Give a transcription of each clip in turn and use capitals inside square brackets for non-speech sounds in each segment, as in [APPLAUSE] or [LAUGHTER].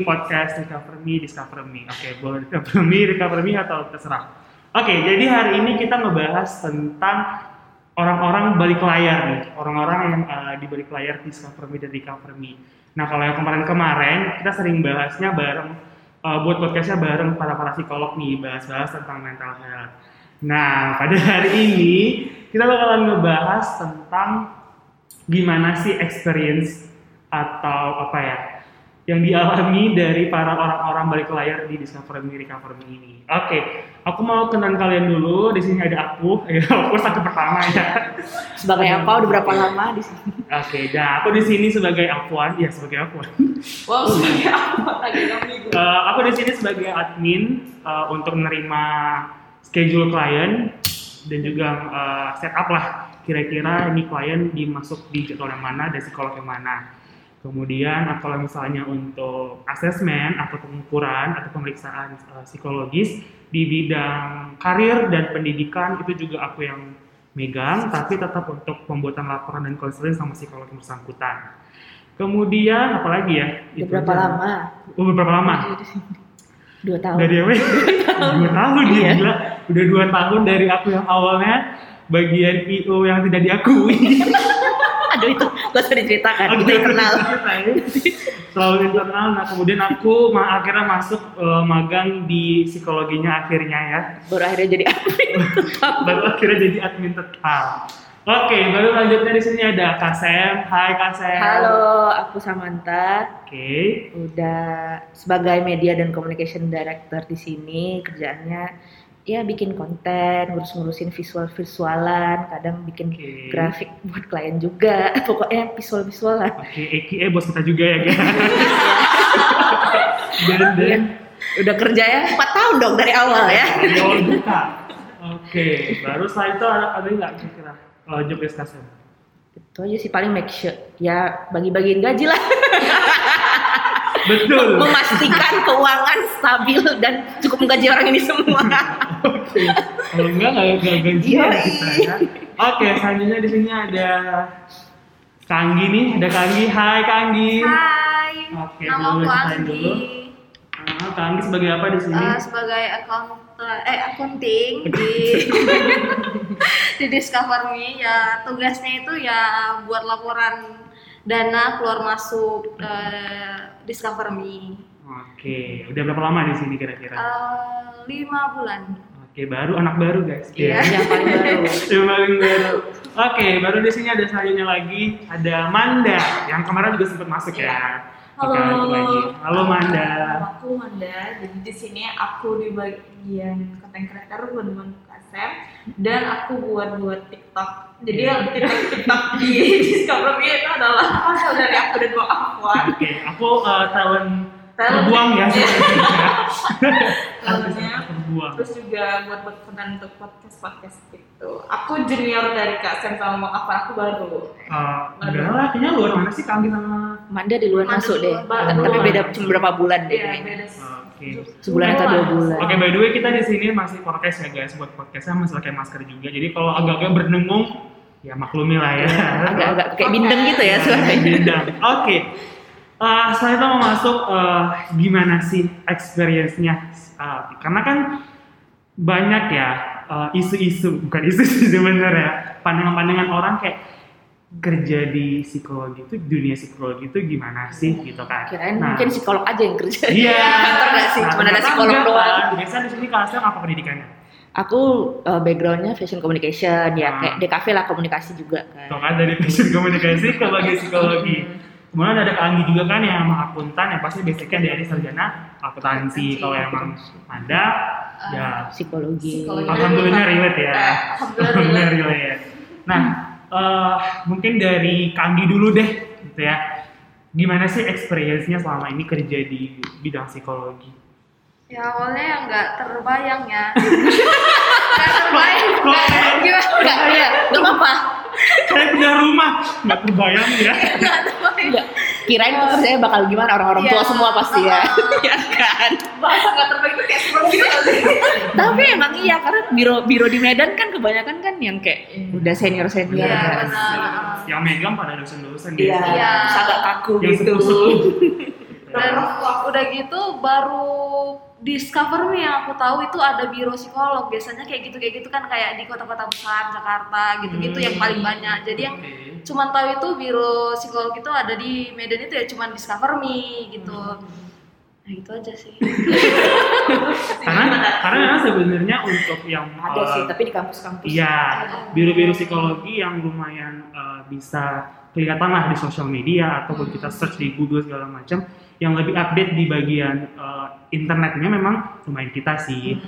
podcast Recover Me, Discover Me. Oke, boleh Recover Me, Recover Me atau terserah. Oke, jadi hari ini kita ngebahas tentang orang-orang balik layar nih, orang-orang yang uh, di balik layar Discover Me dan Recover Me. Nah, kalau yang kemarin-kemarin kita sering bahasnya bareng uh, buat podcastnya bareng para para psikolog nih, bahas-bahas tentang mental health. Nah, pada hari ini kita bakalan ngebahas tentang gimana sih experience atau apa ya yang dialami dari para orang-orang balik layar di Discover Me Recover Me ini. Oke, okay. aku mau kenal kalian dulu. Di sini ada aku, [LAUGHS] ya aku satu pertama ya. [LAUGHS] Sebagai apa? Udah berapa lama di sini? Oke, okay, nah aku di sini sebagai akuan, ya sebagai akuan. [LAUGHS] Wow, sebagai apa lagi uh, Aku di sini sebagai admin uh, untuk menerima schedule klien dan juga uh, setup lah kira-kira ini klien dimasuk di jadwal yang mana dan psikolog yang mana Kemudian kalau misalnya untuk asesmen atau pengukuran atau pemeriksaan uh, psikologis di bidang karir dan pendidikan itu juga aku yang megang, tapi tetap untuk pembuatan laporan dan konseling sama psikolog yang bersangkutan. Kemudian apalagi ya? Itu berapa lama? Oh, berapa lama? [LAUGHS] Dua tahun. Dari apa? [LAUGHS] dua tahun dia iya. gila. Udah dua tahun dari aku yang awalnya bagian IO yang tidak diakui. [LAUGHS] aduh itu gak usah diceritakan okay, kita internal selalu internal nah kemudian aku akhirnya masuk uh, magang di psikologinya akhirnya ya baru akhirnya jadi admin [LAUGHS] baru akhirnya jadi admin tetap Oke, okay, baru lanjutnya di sini ada Kasem. Hai Kasem. Halo, aku Samantha. Oke. Okay. Udah sebagai media dan communication director di sini kerjaannya ya bikin konten, ngurus-ngurusin visual-visualan, kadang bikin okay. grafik buat klien juga, [LAUGHS] pokoknya visual-visualan. Oke, okay, bos kita juga ya, kan? [LAUGHS] dan, dan ya, udah kerja ya 4 tahun dong dari awal ya. buka. Oke, baru setelah itu ada, ada nggak kira-kira uh, job discussion? Itu aja sih paling make sure ya bagi-bagiin gaji lah. [LAUGHS] Betul. Memastikan keuangan stabil dan cukup menggaji orang ini semua. [LAUGHS] Oke. Kalau enggak nggak nggak gajian kita ya. Oke, selanjutnya di sini ada Kanggi nih, ada Kanggi. Hai Kanggi. Hai. Oke, Nama dulu dulu. Ah, Kanggi sebagai apa di sini? Uh, sebagai account eh accounting di [LAUGHS] di Discover Me ya tugasnya itu ya buat laporan dana keluar masuk uh, Discover Me. Oke, udah berapa lama di sini kira-kira? Uh, lima bulan. Oke, baru anak baru guys. Iya, yeah. yang paling baru. [LAUGHS] yang paling baru. Oke, baru di sini ada selanjutnya lagi ada Manda yang kemarin juga sempat masuk yeah. ya. Halo. lagi. Halo Manda. Aku Manda. Jadi di sini aku di bagian konten kreator buat Dan aku buat buat TikTok. Jadi yang TikTok TikTok di Discover itu adalah [LAUGHS] asal dari aku dan Bang Afwan. Oke, okay. aku uh, talent terbuang ya. [LAUGHS] Talentnya terus juga buat buat konten untuk podcast podcast gitu. Aku junior dari kak Sam sama Afwan aku baru uh, baru lah kayaknya luar mana sih kami sama Manda di luar masuk deh. tapi beda cuma berapa bulan deh iya, beda Okay. Sebulan atau dua bulan. Oke, okay, by the way kita di sini masih podcast ya guys, buat podcastnya masih pakai masker juga. Jadi kalau agak-agak berdengung, ya maklumi lah ya. [LAUGHS] Agak-agak kayak bindeng gitu ya suaranya. Bindeng. Oke. Okay. Uh, eh, setelah itu mau masuk uh, gimana sih experience-nya? Uh, karena kan banyak ya isu-isu, uh, bukan isu sih sebenarnya, pandangan-pandangan orang kayak kerja di psikologi itu dunia psikologi itu gimana sih gitu kan? Kirain nah, mungkin psikolog aja yang kerja. Iya. [LAUGHS] Kantor nggak sih? Cuma ada psikolog doang. Biasa di sini kelasnya apa pendidikannya? Aku uh, backgroundnya fashion communication ya, nah. kayak DKV lah komunikasi juga kan. Tuh kan dari fashion komunikasi ke bagian psikologi. [LAUGHS] Kemudian ada Kak Anggi juga kan yang akuntan yang pasti basicnya dari sarjana akuntansi. Kalau emang ada uh, ya psikologi. Alhamdulillah relate ya. [LAUGHS] Alhamdulillah relate. Nah, uh, mungkin dari Kandi dulu deh gitu ya. Gimana sih experience-nya selama ini kerja di bidang psikologi? Ya awalnya yang nggak terbayang ya. [LAUGHS] Nggak terbayang. Gimana? Nggak ya nggak apa kayak punya rumah. Nggak terbayang ya. [LAUGHS] Nggak terbayang. Kirain tuh kerjanya bakal gimana? Orang-orang tua iya. semua pasti ya. [LAUGHS] [LAUGHS] Ya kan? Bahasa nggak terbayang itu kayak sebelum gitu. Tapi emang iya karena biro biro di Medan kan kebanyakan kan yang kayak udah senior senior ya, yang megang pada dosen-dosen iya, iya. agak kaku yang gitu dan udah gitu baru Discover Me yang aku tahu itu ada biro psikolog. Biasanya kayak gitu kayak gitu kan kayak di kota-kota besar Jakarta gitu-gitu yang paling banyak. Jadi yang Oke. cuman tahu itu biro psikolog itu ada di Medan itu ya cuman Discover Me gitu. Nah itu aja sih. [LAUGHS] Karena karena sebenarnya untuk yang Ada eh, sih, tapi di kampus-kampus. Iya, biro-biro psikologi yang lumayan eh, bisa kelihatan lah di sosial media ataupun kita search di Google segala macam yang lebih update di bagian eh, internetnya memang lumayan kita sih.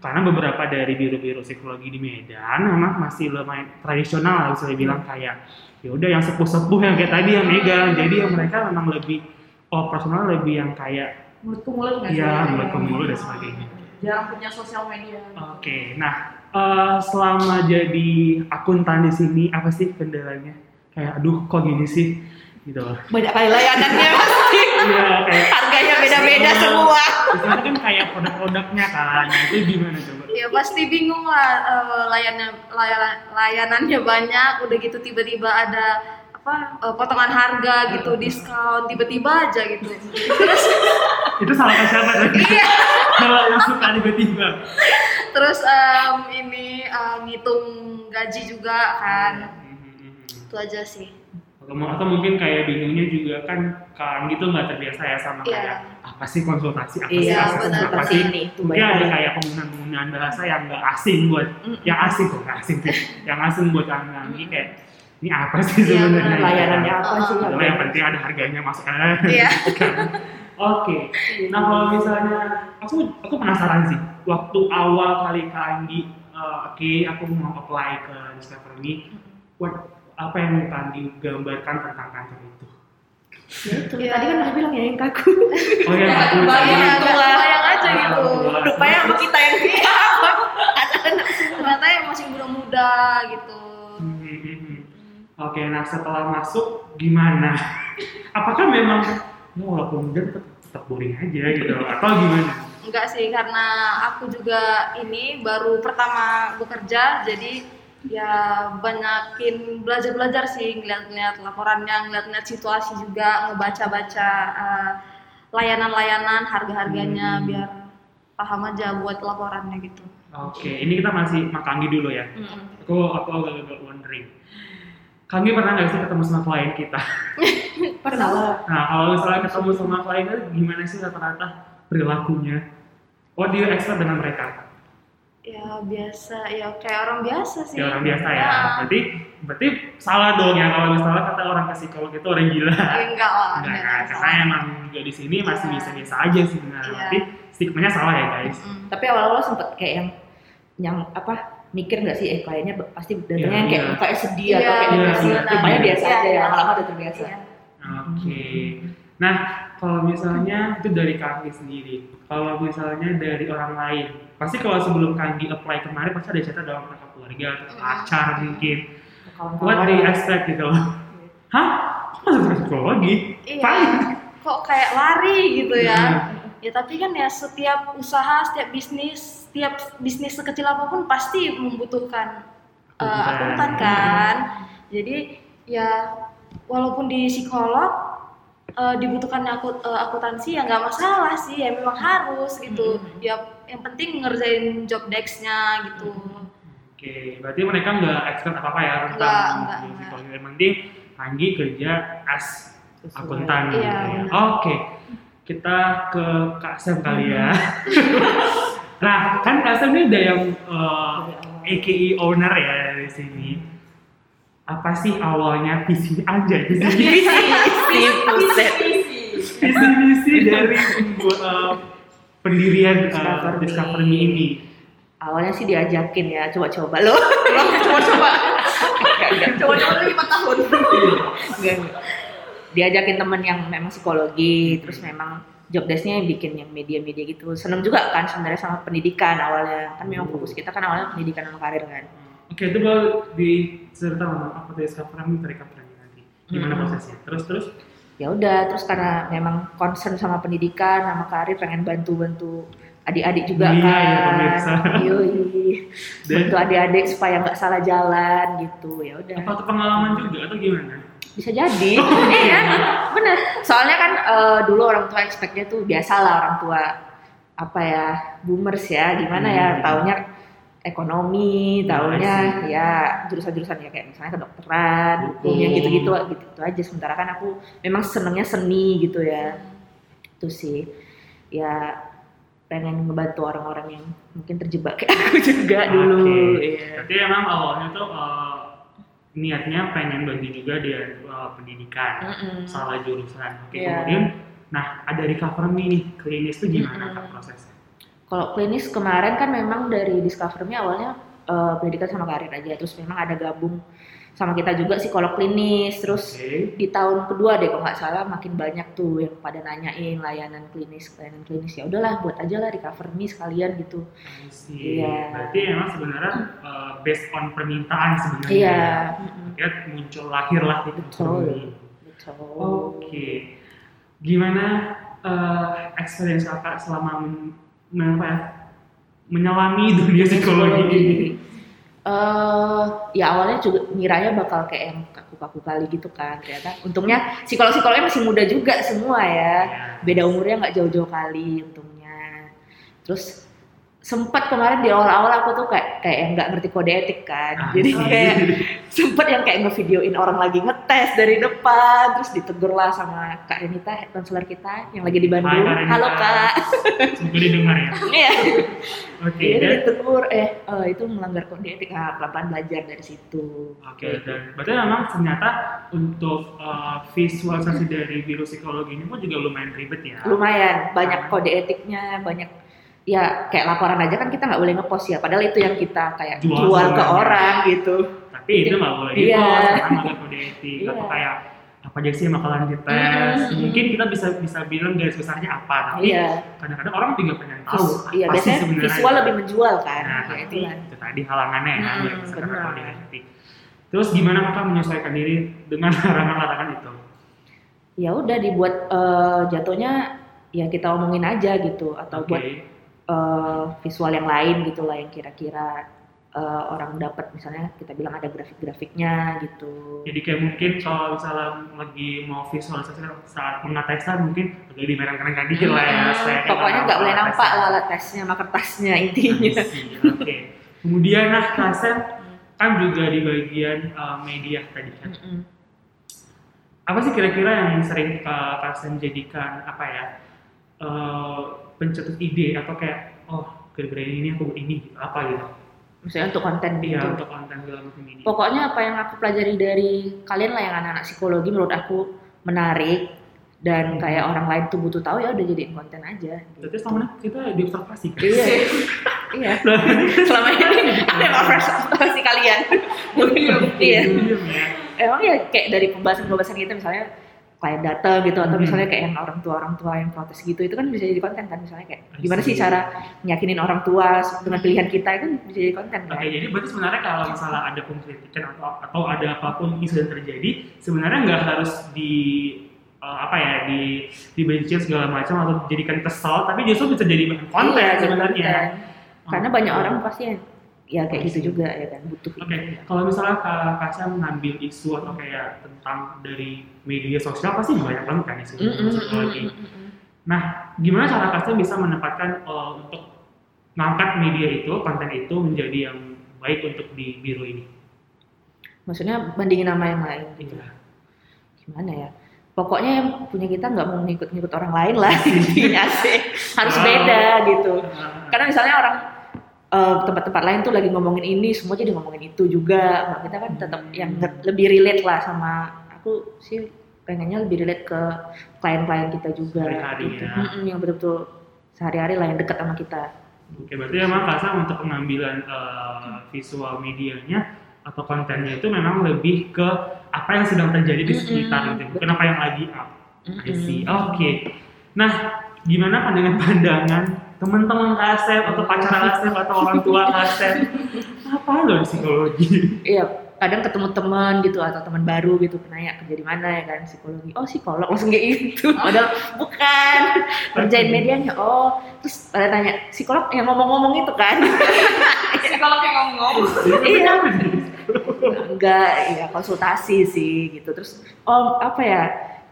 Karena beberapa dari biro-biro psikologi di Medan memang masih lumayan tradisional lah bisa dibilang kayak ya udah yang sepuh-sepuh yang kayak tadi yang megang. Jadi yang mereka memang lebih operasional lebih yang kayak mulut ke mulut ya mulut ke mulut dan sebagainya. Jarang punya sosial media. Oke, nah eh, selama jadi akuntan di sini apa sih kendalanya? Kayak aduh kok gini sih gitu loh. Banyak kali layanannya pasti. [LAUGHS] Iya kayak Harganya beda-beda semua. misalnya kan kayak produk-produknya kan, nah, itu gimana coba? ya pasti bingung lah eh, layannya layan- layanannya banyak udah gitu tiba-tiba ada apa eh, potongan harga gitu diskon tiba-tiba aja gitu terus [LAUGHS] Itu salah ke siapa tadi? Iya. [LAUGHS] Kalau yang suka tiba-tiba. terus em, ini eh, ngitung gaji juga kan itu aja sih Atau, atau mungkin kayak bingungnya juga kan kan gitu nggak terbiasa ya sama Iya. kayak apa sih konsultasi apa sih Iya, asesmen, benar. apa sih ini itu mungkin ada banyak. kayak penggunaan-penggunaan bahasa yang nggak asing buat Mm. yang asing kok nggak asing sih yang asing buat kami kayak ini apa sih Iya, sebenarnya benar. Layanannya apa sih? Padahal yang penting ada harganya masuk aja Iya. oke nah kalau misalnya aku aku penasaran sih waktu awal kali Kak Anggi eh, oke aku mau apply ke Discover Me what apa yang Anggi gambarkan tentang kantor itu Ya itu, Iya. tadi kan udah bilang ya yang kaku. oh ya aku Kebayang, ya gitu agak lah. kebayang aja gitu Rupanya sama kita yang [LAUGHS] anak-anak ternyata yang masih muda-muda gitu Hmm, hmm, hmm. Oke, nah setelah masuk gimana? Apakah memang ya walaupun muda tetap, tetap boring aja gitu atau gimana? Enggak sih, karena aku juga ini baru pertama bekerja, jadi ya banyakin belajar-belajar sih, ngeliat-ngeliat laporannya, ngeliat-ngeliat situasi juga, ngebaca-baca eh, layanan-layanan, harga-harganya, Hmm. biar paham aja buat laporannya gitu. Oke, ini kita masih Makanggi dulu ya. Aku aku agak-agak wondering. Kanggi pernah nggak sih ketemu sama klien kita? [LAUGHS] Pernah lah. Nah, kalau misalnya ketemu sama klien gimana sih rata-rata perilakunya? What do you expect dengan mereka? Ya biasa, ya kayak orang biasa sih. Ya orang biasa ya. Nah, Berarti berarti salah dong ya kalau misalnya kata orang ke psikolog itu orang gila. ya enggak lah. Enggak enggak kan? Karena emang juga di sini masih Iya. biasa-biasa aja sih sebenarnya. Iya. Tapi stigmanya salah ya guys. Mm. Tapi awal-awal sempet kayak yang yang apa mikir nggak sih eh kliennya be- pasti datangnya Iya, yang kayak iya. kayak sedih Iya, atau kayak iya, depresi. iya. Rupanya biasa Iya, aja ya, iya. lama-lama udah terbiasa. Iya. Oke. Nah, kalau misalnya itu dari Kanggi sendiri. Kalau misalnya dari orang lain, pasti kalau sebelum Kanggi apply kemarin pasti ada cerita dalam kakak keluarga atau Hmm. pacar mungkin. What they ya. expect gitu loh. Hah? Kok masuk psikologi? Iya. Paling. Kok kayak lari gitu ya. Iya. Ya tapi kan ya setiap usaha, setiap bisnis, setiap bisnis sekecil apa pun pasti membutuhkan uh, Akuntan. akuntan kan. Jadi ya walaupun di psikolog uh, dibutuhkan akut, uh, akuntansi ya nggak masalah sih ya memang harus gitu. Ya yang penting ngerjain job desk-nya gitu. Oke, berarti mereka nggak expert apa-apa ya tentang psikologi. Yang penting Kanggi kerja as akuntan Iya, gitu ya. benar. Oke, kita ke Kak Sam kali ya. [LAUGHS] nah, kan Kak Sam ini udah yang uh, AKE owner ya di sini. Apa sih awalnya visi aja visi Visi, buset. visi misi dari uh, pendirian uh, Discover Me. Ini? Awalnya sih diajakin ya, coba-coba lo. [LAUGHS] coba-coba. Coba-coba dulu lima tahun. Enggak. Diajakin temen yang memang psikologi, terus memang job desk-nya yang bikin yang media-media gitu. Seneng juga kan sebenarnya sama pendidikan awalnya. Kan memang fokus kita kan awalnya pendidikan sama karir kan. Oke, itu baru diceritakan apa tuh Discover Me recap lagi nanti. Gimana Hmm. prosesnya? Terus terus Ya udah, terus karena memang concern sama pendidikan, sama karir, pengen bantu-bantu adik-adik juga Iya, kan. iya, pemirsa. Yoi. [LAUGHS] Bantu adik-adik supaya nggak salah jalan gitu. Ya udah. apa tuh pengalaman juga atau gimana? bisa jadi [LAUGHS] iya bener soalnya kan eh, dulu orang tua expectnya tuh biasa lah orang tua apa ya boomers ya gimana ya Hmm. taunya ekonomi Ya, taunya I ya jurusan-jurusan ya kayak misalnya kedokteran hukum yang gitu-gitu gitu, aja sementara kan aku memang senengnya seni gitu ya itu sih ya pengen ngebantu orang-orang yang mungkin terjebak kayak aku juga dulu Oke. iya. Berarti emang awalnya tuh eh, niatnya pengen bagi juga di eh, pendidikan, Mm-mm. salah jurusan. Oke, Iya. kemudian nah ada recover me nih, klinis tuh gimana Mm-mm. Kak prosesnya? Kalau klinis kemarin kan memang dari Discover Me awalnya eh, pendidikan sama karir aja, terus memang ada gabung sama kita juga psikolog klinis, terus Oke. di tahun kedua deh kalau nggak salah makin banyak tuh yang pada nanyain layanan klinis, layanan klinis ya udahlah buat aja lah Recover Me sekalian gitu. Iya. Berarti emang sebenarnya eh, based on permintaan sebenarnya. Iya, ya. mm-mm. Akhirnya muncul lahir lah itu. Betul. Betul. Oke. Gimana eh, experience kakak selama apa ya, menyelami dunia psikologi ini? eh ya awalnya juga ngiranya bakal kayak yang kaku-kaku kali gitu kan. Ternyata untungnya psikolog-psikolognya masih muda juga semua ya. Ya. beda umurnya nggak jauh-jauh kali untungnya. Terus sempat kemarin di awal-awal aku tuh kayak kayak yang nggak ngerti kode etik kan Ah, jadi iya. kayak [LAUGHS] sempet yang kayak ngevideoin orang lagi ngetes dari depan terus ditegur lah sama kak Renita head counselor kita yang lagi di Bandung Hai, halo kak [LAUGHS] Semoga didengar ya. [LAUGHS] Iya. Oke, Iya, dan ditegur eh eh, itu melanggar kode etik nah, pelan-pelan belajar dari situ Oke, dan berarti memang ternyata untuk uh, visualisasi dari virus psikologi ini pun juga lumayan ribet ya. lumayan banyak kode etiknya banyak ya kayak laporan aja kan kita nggak boleh ngepost ya padahal itu yang kita kayak Jual jual, ke orang gitu Tapi itu nggak boleh di-post karena nggak kode etik atau Iya. kayak apa aja sih yang bakalan dites. Mm-mm. Mungkin kita bisa bisa bilang garis besarnya apa, tapi iya kadang-kadang orang juga pengen tahu Vis- iya apa sih sebenarnya. visual lebih menjual kan Nah, ya itu lah itu tadi halangannya ya, Hmm, besar benar. kode etik. Terus gimana kakak menyesuaikan diri dengan [LAUGHS] larangan-larangan itu? ya udah dibuat eh, jatuhnya ya kita omongin aja gitu atau Oke. buat eh, visual yang lain gitu lah yang kira-kira eh, orang dapat misalnya kita bilang ada grafik-grafiknya gitu Jadi kayak mungkin kalau misalnya lagi mau visualisasi saat mengatesnya mungkin agak dimerang-merangkan dikit lah ya. Hmm, pokoknya nggak boleh nampak tesnya. lah alat tesnya sama kertasnya intinya see, Oke. Kemudian nah Kasen kan juga di bagian uh, media tadi kan. Mm-mm. Apa sih kira-kira yang sering uh, Kasen jadikan apa ya uh, pencetus ide atau kayak oh gara-gara ini aku buat ini gitu apa gitu? misalnya untuk konten Iya gitu untuk konten segala macam ini. pokoknya apa yang aku pelajari dari kalian lah yang anak-anak psikologi menurut aku menarik dan kayak orang lain tuh butuh tahu ya udah jadiin konten aja gitu. Berarti selama ini kita diobservasi kan? iya iya [LAUGHS] [LAUGHS] selama ini ada yang observasi kalian iya Diam ya. emang ya kayak dari pembahasan-pembahasan kita misalnya klien datang gitu atau Hmm. misalnya kayak yang orang tua orang tua yang protes gitu itu kan bisa jadi konten kan misalnya kayak gimana sih cara meyakinkan orang tua dengan pilihan kita itu kan bisa jadi konten kan Oke, jadi berarti sebenarnya kalau misalnya ada pengkritikan atau atau ada apa pun isu yang terjadi, sebenarnya nggak harus di eh, apa ya di dibenci segala macam atau dijadikan kesal, tapi justru bisa jadi bahan konten Iya, sebenarnya. konten. karena Oh, banyak orang pasti yang ya kayak gitu juga ya kan butuh Oke, kalau misalnya Kak Kasya mengambil isu atau kayak tentang dari media sosial pasti banyak banget kan isu Mm, mm, psikologi. mm. Nah, gimana cara Kasya bisa menempatkan eh, untuk ngangkat media itu, konten itu menjadi yang baik untuk di biro ini? maksudnya bandingin nama yang lain gitu Iya. gimana ya pokoknya yang punya kita nggak mau ngikut-ngikut orang lain lah [LAUGHS] intinya sih harus Wow. beda gitu Ah, karena misalnya orang eh, tempat-tempat lain tuh lagi ngomongin ini semua jadi ngomongin itu juga nah, kita kan tetap Hmm. yang lebih relate lah sama aku sih pengennya lebih relate ke klien-klien kita juga Sehari-hari gitu. ya. Mm-mm, yang betul-betul sehari-hari lah yang dekat sama kita Oke, berarti memang Kasa untuk pengambilan eh, visual medianya atau kontennya itu memang lebih ke apa yang sedang terjadi di sekitar gitu, bukan betul. apa yang lagi up. I Mm-mm. see. Oke. Nah, gimana pandangan-pandangan teman-teman Kasep atau pacar [LAUGHS] Kasep atau orang tua Kasep? Apa lo di psikologi? Iya, kadang ketemu teman gitu atau teman baru gitu nanya kerja di mana ya kan psikologi. Oh psikolog langsung kayak gitu. [LAUGHS] Padahal bukan kerjain medianya. Oh terus pada tanya psikolog yang ngomong-ngomong itu kan. [LAUGHS] psikolog yang ngomong-ngomong Iya. enggak ya konsultasi sih gitu terus oh apa ya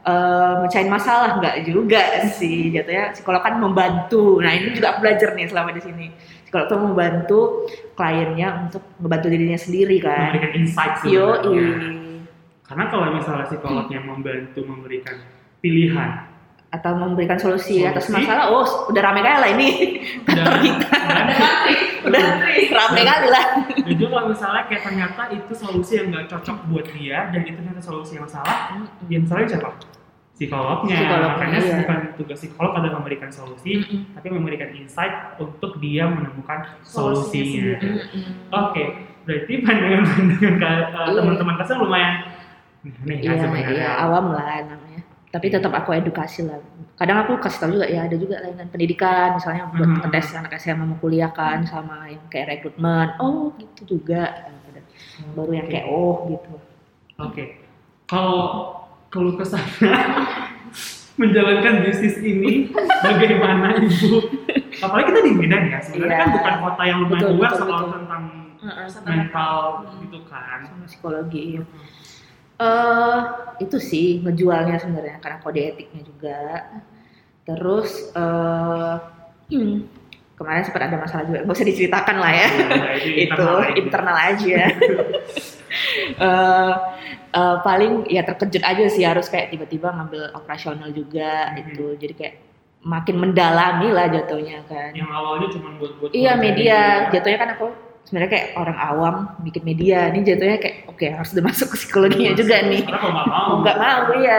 eh mecahin masalah enggak juga sih. Jatuhnya psikolog kan membantu. Nah ini juga aku belajar nih selama di sini. Psikolog tuh membantu kliennya untuk membantu dirinya sendiri kan. Memberikan insight yo. Karena kalau misalnya psikolognya membantu memberikan pilihan, atau memberikan solusi, Solusi. atas masalah oh udah rame kali lah ini. Kantor kita. udah rame kali lah. Juga kalau misalnya kayak ternyata itu solusi yang nggak cocok buat dia dan itu ternyata solusi yang salah, yang salah siapa? Psikolognya. Psikolognya, Makanya iya. bukan tugas psikolog adalah memberikan solusi, tapi memberikan insight untuk dia menemukan Solusinya solusinya. Oke, berarti pandangan-pandangan uh, Iya. teman-teman kasar lumayan nih iya sebenarnya. iya awam lah namanya tapi tetap aku edukasi lah kadang aku kasih tahu juga ya ada juga layanan pendidikan misalnya buat Mhm. ngetes anak SMA mau kuliah kan sama yang kayak rekrutmen oh gitu juga baru yang kayak oh gitu Oke, kalau kalau ke sana [LAUGHS] menjalankan bisnis ini bagaimana ibu? Apalagi kita di Medan ya, sebenarnya Iya. kan bukan kota yang lumayan Betul, luas betul, soal betul. tentang Sama mental Hmm. gitu kan. sama psikologi iya. eh itu sih ngejualnya sebenarnya karena kode etiknya juga terus eh hmm, kemarin sempat ada masalah juga nggak usah diceritakan lah ya. Ya, itu [LAUGHS] itu internal aja. [LAUGHS] Eh, eh, paling ya terkejut aja sih harus kayak tiba-tiba ngambil operasional juga Mhm. itu jadi kayak makin mendalami lah jatuhnya kan. Yang awalnya cuma buat-buat iya konten media. ya. jatuhnya kan aku sebenarnya kayak orang awam bikin media. Ini jatuhnya kayak oke harus udah masuk ke psikologinya juga nih. Karena nggak mau, nggak mau iya.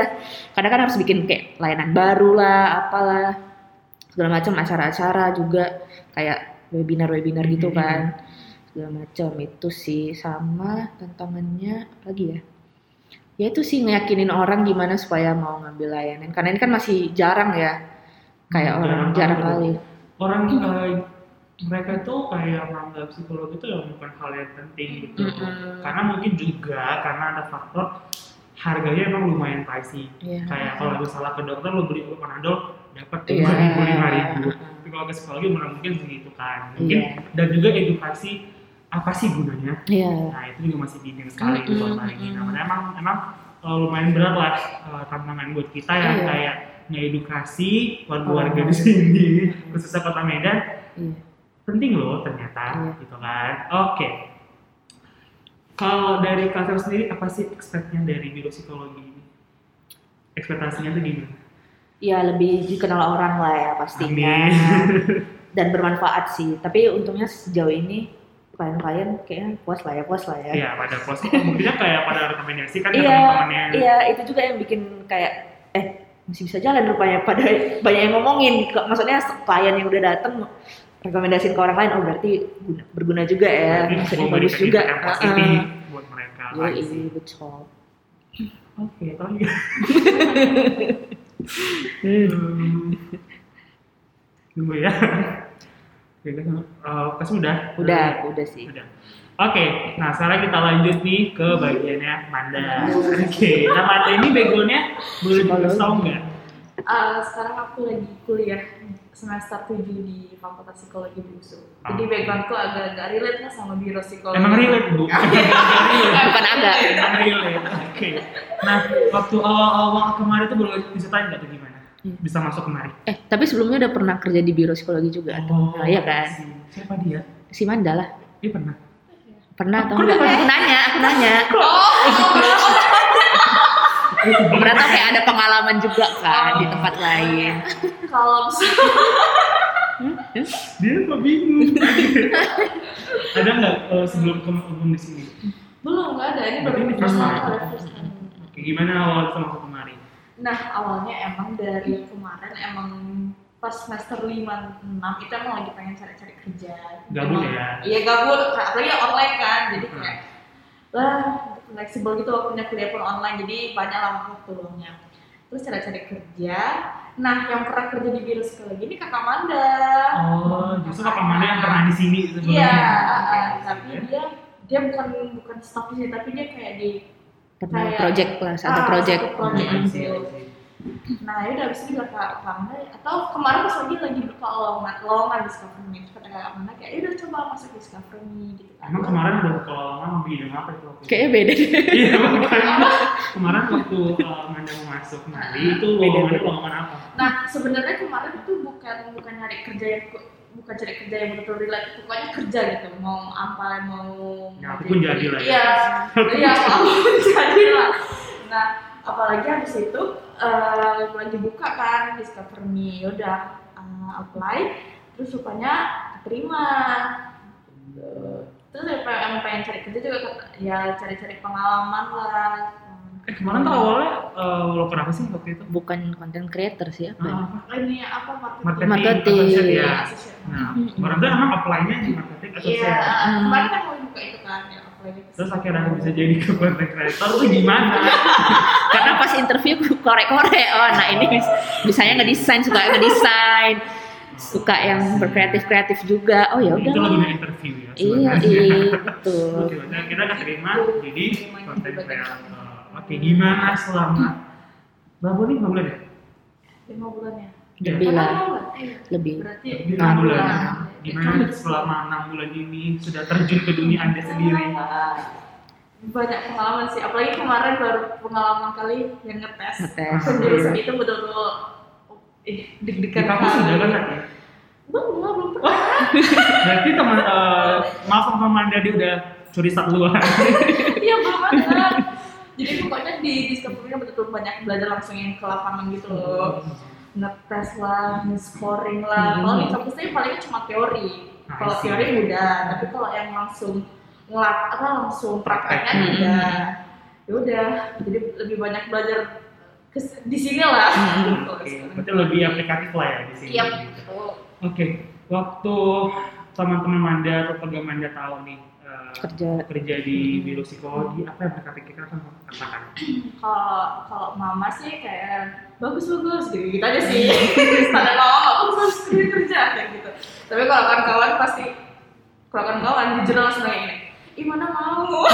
Kadang kan harus bikin kayak layanan baru lah apalah. Segala macam acara-acara juga kayak webinar-webinar gitu Mhm. kan segala macam itu sih sama tantangannya lagi ya ya itu sih ngeyakinin orang gimana supaya mau ngambil layanan karena ini kan masih jarang ya kayak Hmm, orang jarang kali orang eh, mereka tuh kayak menganggap psikologi itu yang bukan hal yang penting gitu. Mm-mm. Karena mungkin juga karena ada faktor harganya emang lumayan pricey. Iya. kayak kalau misalnya ke dokter lo beli panadol dapat Iya. dua ribu lima ribu psikologi mana mungkin segitu kan. Mungkin Iya. dan juga edukasi apa sih gunanya? Iya. Nah itu juga masih bingung sekali di Mm-mm, kota ini. Nah, emang emang uh, lumayan berat lah uh, tantangan buat kita yang Iya. kayak ngedukasi warga-warga di sini khususnya kota Medan. Iya. Penting loh ternyata Iya. gitu kan. Oke. Kalau dari kantor sendiri apa sih expectnya dari biro psikologi ini? Ekspektasinya tuh gimana ya lebih dikenal orang lah ya pastinya Amin. dan bermanfaat sih tapi untungnya sejauh ini klien-klien kayaknya puas lah ya puas lah ya Iya, pada pos buktinya kayak pada rekomendasi kan ke iya teman-temannya. iya itu juga yang bikin kayak eh masih bisa jalan rupanya pada banyak yang ngomongin maksudnya klien yang udah dateng rekomendasiin ke orang lain oh berarti guna- berguna juga ya Berarti maksudnya bagus juga impact yang positif Heeh. buat mereka. Iya, betul Oke, gitu. [LAUGHS] Hmm. Tunggu ya. Oke, uh, kas udah. udah udah sih Udah. Oke, nah sekarang kita lanjut nih ke bagiannya Manda. Oke, nah Manda ini backgroundnya boleh dikasih tau nggak? Uh, sekarang aku lagi kuliah semester 7 di Fakultas Psikologi BUSU. Jadi Oke. backgroundku agak-agak relate lah sama biro psikologi. Emang relate bu? [LAUGHS] Bukan agak Emang relate. Oke. Nah, waktu awal-awal kemarin tuh boleh diceritain nggak tuh gimana? Iya. Bisa masuk kemari? eh tapi sebelumnya udah pernah kerja di biro psikologi juga atau nah, iya kan si- Siapa dia? si Manda lah Dia pernah. pernah atau Kok enggak aku nanya aku nanya Oh, Berarti kayak ada pengalaman juga kan di tempat lain. Kalau misalnya Dia kok bingung. Ada nggak eh, sebelum kamu di sini? belum nggak ada ini baru first pertama time. Oke, gimana awal kita masuk kemari? Nah awalnya emang dari kemarin emang pas semester 5 6 itu emang lagi pengen cari-cari kerja. Gabut Emang- ya? Iya gabut, apalagi online kan, jadi kayak lah fleksibel gitu waktunya kuliah pun online, jadi banyak lah waktu luangnya. Terus cari-cari kerja. Nah yang pernah kerja di biro psikologi ini kakak Manda. Oh, justru kakak mana yang pernah di sini sebelumnya? Iya, uh, I see, tapi ya. dia dia bukan bukan staff di sini, tapi dia kayak di Pernah Kayak- project lah, satu ah, project. satu project Hmm, Nah ya udah abis itu bilang ke Amanda atau kemarin pas lagi lagi buka lowongan lowongan Discover Me terus kata Amanda kayak "Ya udah coba masuk Discover Me gitu kan Emang kemarin ada buka lowongan mau bidang apa itu? itu? Kayaknya beda deh. [LAUGHS] Iya, bukan. kemarin waktu uh, Manda mau masuk Nali itu lowongannya lowongan apa? Nah, sebenarnya kemarin tuh bukan bukan nyari kerja yang bukan cari kerja yang betul relate, pokoknya kerja gitu. Mau apa, mau Ya, apa pun jadi lah ya. Iya, iya apa pun [LAUGHS] jadi lah. Nah, apalagi habis itu eh, lagi buka kan Discover Me, udah eh, apply, terus rupanya terima. Terus ya, pengen- emang pengen cari kerja juga kata- ya cari-cari pengalaman lah. Eh, kemarin tuh awalnya uh, lo kenapa sih waktu itu? Bukan content creator sih apa? ya? Ah, ini apa marketing? marketing, Marketing. ya. Nah, kemarin tuh emang apply-nya di marketing Iya, associate. kemarin kan mau buka itu kan ya. Terus akhirnya bisa jadi ke content creator tuh gimana? [LAUGHS] Karena pas interview korek-korek, oh nah ini bis- bisanya ngedesain, suka ngedesain, suka yang berkreatif-kreatif juga. Oh ya itu udah. lagunya interview ya. Iya, sebenarnya. iya, betul. Oke, nah kita keterima jadi content creator. Oke, gimana selama berapa bulan? Berapa bulan ya? lima bulan ya. Iya. Lebih lah. Iya. lebih. Berarti Lebih enam bulan. Iya. Gimana selama enam bulan ini sudah terjun ke dunia anda sendiri? banyak pengalaman sih apalagi kemarin baru pengalaman kali yang ngetes Ngetes. penjurusan itu betul-betul eh Di deg-degan kampus sudah kan kali. tadi? belum belum belum pernah [LAUGHS] Berarti teman eh, maaf sama Manda dia udah curi start luar. [LAUGHS] iya belum ada jadi pokoknya di discovery betul-betul banyak belajar langsung yang ke lapangan gitu loh ngetes lah, scoring lah. Kalau di kampusnya palingnya cuma teori. Nah, Kalau teori mudah, tapi kalau yang langsung ngelat apa langsung prakteknya Hmm. tidak. Ya udah, jadi lebih banyak belajar kes- di sini lah. Kalau Oke, sekarang. berarti lebih aplikatif lah ya di sini. Iya, gitu. betul. Oke, waktu teman-teman Manda atau pegang Manda tahu nih eh, Kerja. kerja di biro psikologi, apa yang mereka pikirkan kan katakan? Kalau kalau mama sih kayak bagus bagus gitu gitu aja sih. [LAUGHS] Standar nggak bagus bagus kerja kerja kayak gitu. Tapi kalau kawan-kawan pasti kalau kawan-kawan jujur langsung kayak ini. Ih mana mau? [LAUGHS]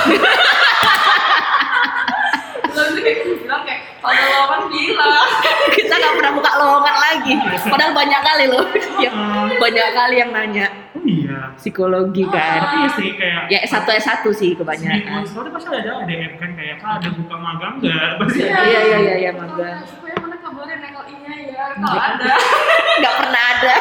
Lalu kayak bilang kayak kalau lowongan bilang. [LAUGHS] Kita nggak pernah buka lowongan lagi. Padahal banyak kali loh. Yang banyak kali yang nanya Oh iya. psikologi kan. Tapi ya sih kayak Ya S1 S1 sih di kebanyakan. sekolah pasti ada DM kan kayak kak ada buka magang nggak? Pasti Iya, ada. iya, iya, iya, magang. Kalau iya ya kalau ada. [LAUGHS] Nggak pernah ada.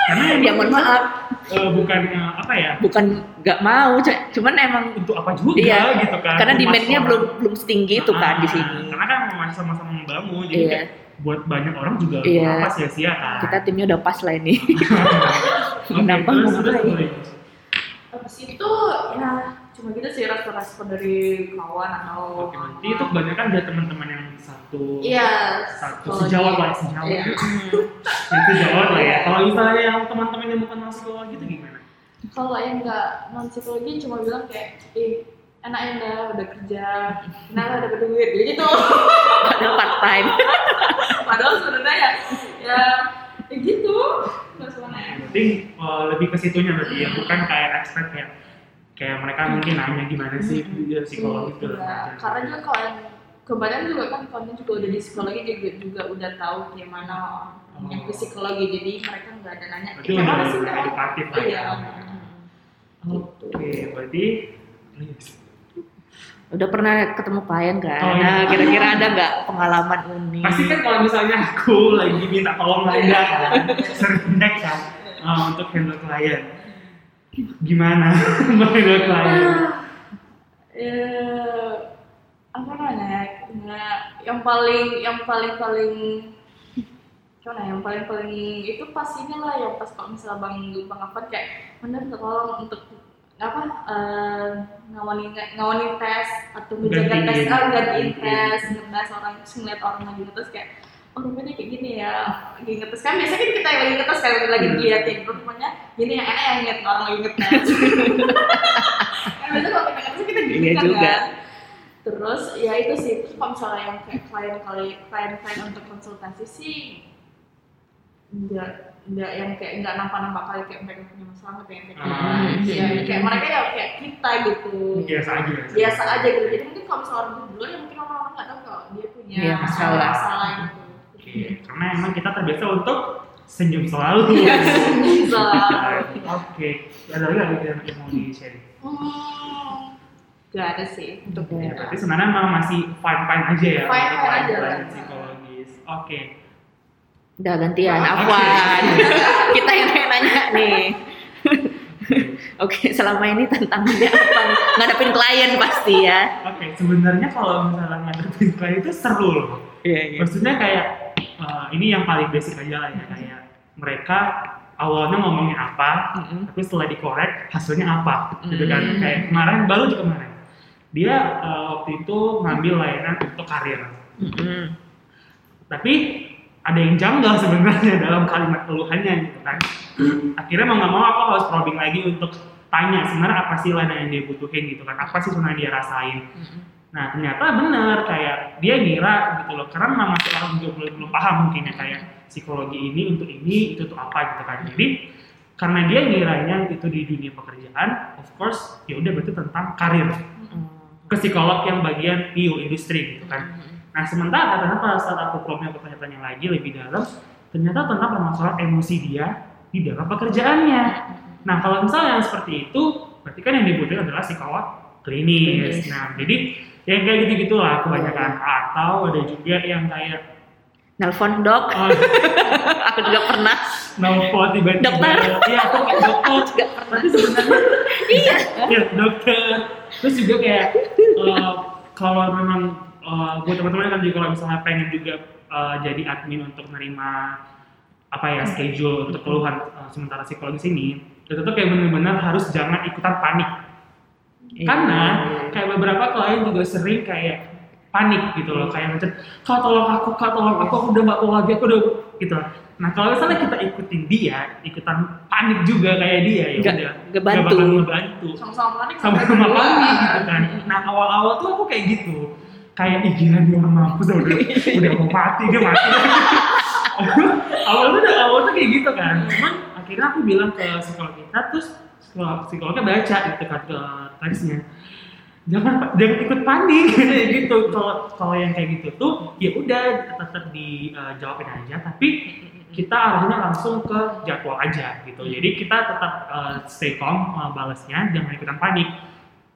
Karena Ya mohon maaf, eh, bukan eh, apa ya bukan nggak mau, cu- cuman emang untuk apa juga Iya, gitu kan? karena demand-nya belum belum setinggi itu kan di Ah, sini. Karena kan masih sama-sama membangun, jadi Iya. buat banyak orang juga Iya. apa sia-sia kan. Kita timnya udah pas lah ini. [LAUGHS] Kenapa ngapain? terus. Habis itu ya cuma gitu sih respon-respon dari kawan atau Oke, berarti itu kebanyakan dari teman-teman yang satu Iya, satu sejawat lah ya, [LAUGHS] sejawat. Iya. Itu jawab lah ya. Kalau misalnya yang teman-teman yang bukan masuk psikologi itu gimana? Kalau yang nggak non psikologi cuma bilang kayak, eh enak ya udah kerja, enak lah dapat duit, jadi gitu. Padahal part time. [LAUGHS] Padahal sebenarnya ya, ya, ya gitu. Nggak sebenarnya. Berarti eh, lebih ke situnya berarti ya, bukan kayak expert ya. Kayak mereka mungkin nanya gimana sih dia psikologi itu. Iya, karena juga kalau yang kebanyakan juga kan konten juga udah di psikologi juga, juga udah tahu gimana yang ke psikologi jadi mereka nggak ada nanya Berarti "Eh, kayak udah mana sih udah Kak?" edukatif lah iya ya. Oke, berarti Udah pernah ketemu klien kan? Oh, iya. Nah, kira-kira ada nggak pengalaman unik? pasti kan kalau misalnya aku lagi minta tolong Manda kan, sering kan eh, untuk handle klien. Gimana? [LAUGHS] Handle klien? eh apa namanya? Nggak yang paling yang paling paling gimana ya, yang paling paling itu pas inilah yang pas kalau misalnya bang bang apa kayak minta tolong untuk apa eh ngawanin ngawanin tes atau menjaga tes ah gantiin tes orang terus ngeliat orang lagi ngetes kayak oh rupanya kayak gini ya lagi ngetes. Kan biasanya kan kita yang lagi ngetes kayak lagi diliatin rupanya gini yang enak yang ngeliat orang lagi ngetes. [LAUGHS] Kan biasanya kalau kita ngetes kita gitu Iya kan juga. kan. Terus ya itu sih. Terus kalau misalnya yang kayak klien kali klien klien untuk konsultasi sih enggak enggak yang kayak enggak nampak-nampak kali kayak mereka punya masalah kayak kayak Ah, ya, iya. kayak mereka ya kayak kita gitu. Biasa aja. biasa aja gitu. Jadi mungkin kalau misalnya orang dulu ya mungkin orang-orang nggak tahu kalau dia punya Iya, masalah. masalah itu Oke, karena emang kita terbiasa untuk senyum selalu. Iya, Selalu. Oke, ada lagi yang mau di sharing? Hmm, Gak ada sih untuk Ya, berarti sebenarnya memang masih fine fine aja ya. Fine-fine untuk aja pelajaran lah. psikologis. Oke. Udah gantian, Oke. Afwan. [LAUGHS] Kita yang nanya nih. Oke, selama ini tantangannya apa? Ngadepin klien pasti ya. Oke, sebenarnya kalau misalnya ngadepin klien itu seru loh. Iya, Maksudnya kayak eh, ini yang paling basic aja lah ya kayak mereka awalnya ngomongin apa, Mm-mm. tapi setelah dikorek hasilnya apa, gitu kan? Mm. Kayak kemarin baru juga kemarin dia eh, waktu itu ngambil layanan untuk karir, Mm-mm. tapi ada yang janggal sebenarnya [LAUGHS] dalam kalimat keluhannya gitu kan. Akhirnya mau nggak mau aku harus probing lagi untuk tanya sebenarnya apa sih layanan yang dia butuhin gitu kan, apa sih sebenarnya dia rasain. Mm-mm. Nah ternyata bener kayak dia ngira gitu loh karena memang masih orang juga belum, belum paham mungkin ya kayak psikologi ini untuk ini itu untuk apa gitu kan. Jadi karena dia ngiranya itu di dunia pekerjaan, of course ya udah berarti tentang karir Mm. ke psikolog yang bagian PU industri gitu kan. Nah sementara ternyata saat aku probing aku tanya-tanya lagi lebih dalam, ternyata tentang permasalahan emosi dia di dalam pekerjaannya. Nah kalau misalnya yang seperti itu, berarti kan yang dibutuhkan adalah psikolog klinis. Klinis. Nah jadi yang kayak gitu-gitu lah kebanyakan. Atau ada juga yang kayak Nelpon dok, oh, [LAUGHS] aku juga pernah. nelfon tiba-tiba. Dokter. Iya aku kayak dokter. Juga pernah. Tapi sebenarnya iya, iya dokter. Terus juga kayak eh, kalau memang eh, buat teman-teman kan juga kalau misalnya pengen juga eh, jadi admin untuk menerima apa ya schedule untuk keluhan eh, sementara psikologis ini, itu tuh kayak benar-benar harus jangan ikutan panik. Karena kayak beberapa klien juga sering kayak panik gitu loh, kayak macam kak tolong aku, kak tolong aku, aku udah gak tahu lagi, aku udah gitu. Nah kalau misalnya kita ikutin dia, ikutan panik juga kayak dia ya Nggak- udah, nggak bantu. bakal ngebantu sama-sama panik sama-sama panik gitu kan. Nah awal-awal tuh aku kayak gitu, kayak ih gila dia orang mampus dah, udah udah mau mati dia mati. [LAUGHS] awal tuh udah awal tuh kayak gitu kan. Cuman akhirnya aku bilang ke psikolog kita, terus psikolog, psikolognya baca gitu kan ke teksnya. Jangan jangan ikut panik [LAUGHS] gitu. Kalau kalau yang kayak gitu tuh ya udah tetap dijawabin aja, tapi kita arahnya langsung ke jadwal aja gitu. Jadi kita tetap uh, stay calm uh, balasnya, jangan ikutan panik.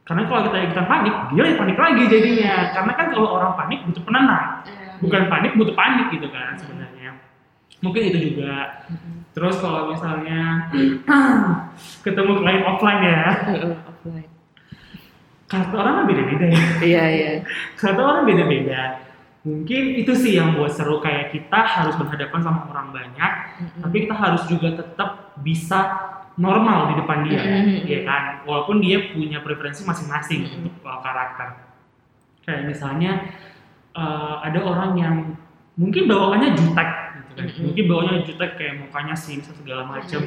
Karena kalau kita ikutan panik, dia panik lagi jadinya. Karena kan kalau orang panik butuh penenang, Iya. bukan panik butuh panik gitu kan sebenarnya. Mungkin itu juga. Terus kalau misalnya [CLEARS THROAT] ketemu klien offline ya, offline. kata orang kan beda-beda ya. [LAUGHS] Iya iya. Kata orang beda-beda. Mungkin itu sih yang buat seru kayak kita harus berhadapan sama orang banyak, tapi kita harus juga tetap bisa normal di depan dia, Mm-mm. ya kan? Walaupun dia punya preferensi masing-masing Mm-mm. untuk uh, karakter. Kayak misalnya uh, ada orang yang mungkin bawaannya jutek, gitu kan? Mm-mm. Mungkin bawaannya jutek kayak mukanya sinis segala macam.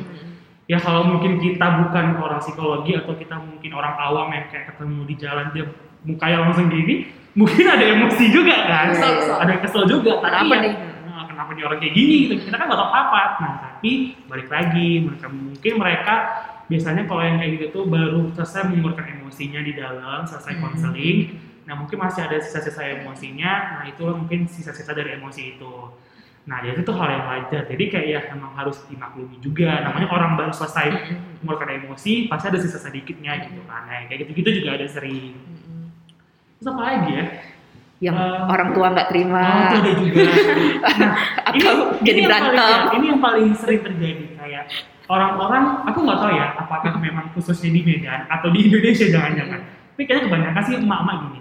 Ya kalau mungkin kita bukan orang psikologi atau kita mungkin orang awam yang kayak ketemu di jalan dia mukanya langsung gini, mungkin ada emosi juga kan? Kesel, kesel. Ada kesel juga. Kenapa Tapi ya, nih? Nah, kenapa dia orang kayak gini gitu kita kan nggak tahu apa nah tapi balik lagi mereka mungkin mereka biasanya kalau yang kayak gitu tuh baru selesai mengeluarkan emosinya di dalam selesai Hmm. konseling nah mungkin masih ada sisa-sisa emosinya nah itu mungkin sisa-sisa dari emosi itu nah jadi itu hal yang wajar jadi kayak ya emang harus dimaklumi juga namanya orang baru selesai mengeluarkan emosi pasti ada sisa sedikitnya gitu kan nah, kayak gitu-gitu juga ada sering terus apa lagi ya Yang Eh, orang tua nggak terima. Itu ada juga. [LAUGHS] Nah, Atau jadi yang berantem. paling- ya, ini yang paling sering terjadi kayak orang-orang, aku nggak tahu ya, apakah memang khususnya di Medan atau di Indonesia jangan-jangan. Tapi kayaknya kebanyakan sih emak-emak gini.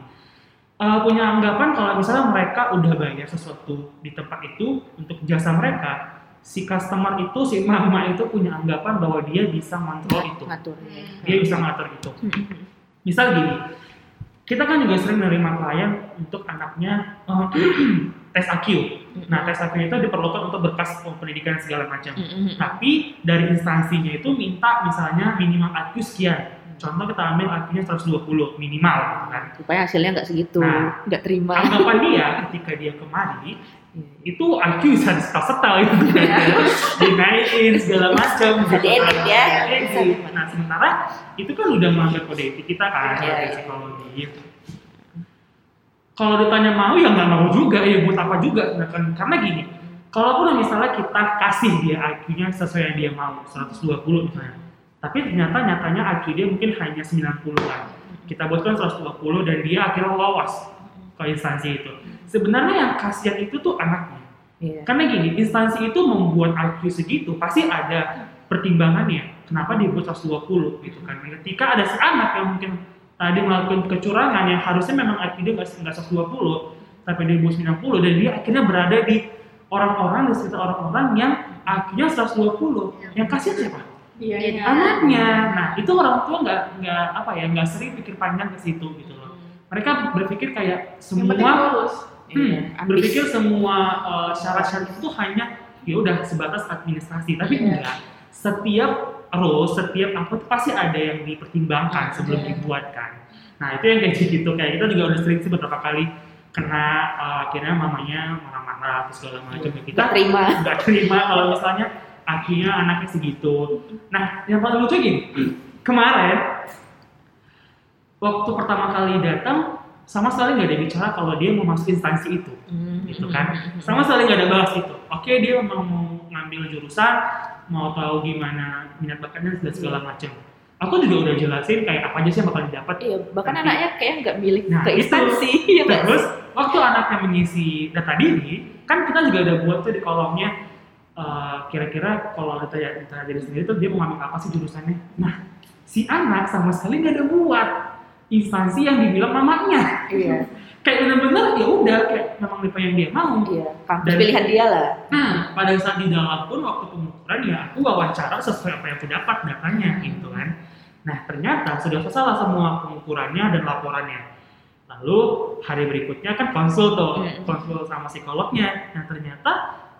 Eh, punya anggapan kalau misalnya mereka udah bayar sesuatu di tempat itu untuk jasa mereka, si customer itu, si emak-emak itu punya anggapan bahwa dia bisa kontrol itu. Ngatur. ya. Dia bisa ngatur itu. Misal gini, kita kan juga sering menerima klien untuk anaknya eh, [CLEARS THROAT] tes IQ. Nah, tes IQ itu diperlukan untuk berkas pendidikan segala macam. Tapi dari instansinya itu minta misalnya minimal IQ sekian. Contoh kita ambil IQ-nya 120 minimal gitu kan. Supaya hasilnya nggak segitu, Nah. nggak terima. Anggapan dia ketika dia kemari itu IQ bisa disetel-setel gitu kan. [LAUGHS] dinaikin segala macam Bisa gitu kan. ya. Bisa diedit. Nah, sementara itu kan udah melanggar kode etik kita kan Iya, sebagai iya. psikologi. kalau ditanya mau ya nggak mau juga ya buat apa juga Nah, kan- karena gini kalaupun misalnya kita kasih dia IQ-nya sesuai yang dia mau 120 misalnya tapi ternyata nyatanya IQ dia mungkin hanya 90-an kita buatkan 120 dan dia akhirnya lolos ke instansi itu sebenarnya yang kasihan itu tuh anaknya Iya. karena gini, instansi itu membuat IQ segitu pasti ada pertimbangannya. Kenapa dia buat 120 gitu kan? Ketika ada si anak yang mungkin tadi melakukan kecurangan yang harusnya memang IQ dia nggak nggak 120, tapi dia buat 90 dan dia akhirnya berada di orang-orang di sekitar orang-orang yang IQ-nya 120. Yang kasihan siapa? Iya, Iya. iya. Anaknya. Nah itu orang tua nggak nggak apa ya nggak sering pikir panjang ke situ gitu loh. Mereka berpikir kayak semua. Iya, Hmm, ambis. berpikir semua uh, syarat-syarat itu hanya ya udah sebatas administrasi, tapi Iya. enggak. Setiap role, setiap apa tuh pasti ada yang dipertimbangkan sebelum Iya. dibuatkan. Nah itu yang kayak gitu, kayak kita juga udah sering sih beberapa kali kena uh, akhirnya mamanya marah-marah terus segala macam kita Nggak terima. nggak terima kalau misalnya akhirnya anaknya segitu. Nah yang paling lucu gini, kemarin waktu pertama kali datang sama sekali nggak ada bicara kalau dia mau masuk instansi itu. Hmm. gitu kan. Sama sekali nggak ada bahas itu. Oke dia mau mau ngambil jurusan mau tahu gimana minat bakatnya dan segala macam. Aku juga udah jelasin kayak apa aja sih yang bakal didapat. Iya, bahkan Tapi- anaknya kayak nggak milih Nah, ke itu. instansi, [LAUGHS] ya nggak terus waktu anaknya mengisi data diri kan kita juga udah buat tuh di kolomnya eh, kira-kira kalau ditanya ditanya diri sendiri tuh dia mau ngambil apa sih jurusannya nah si anak sama sekali nggak ada buat instansi yang dibilang mamanya Iya, [LAUGHS] kayak bener-bener ya udah kayak memang apa yang dia mau iya. Kampus Dan- pilihan dia lah. Nah, pada saat di dalam pun waktu pengukuran ya aku wawancara sesuai apa yang aku dapat datanya gitu kan. Nah, ternyata sudah selesai lah semua pengukurannya dan laporannya. Lalu hari berikutnya kan konsul tuh, Hmm. konsul sama psikolognya. Nah, ternyata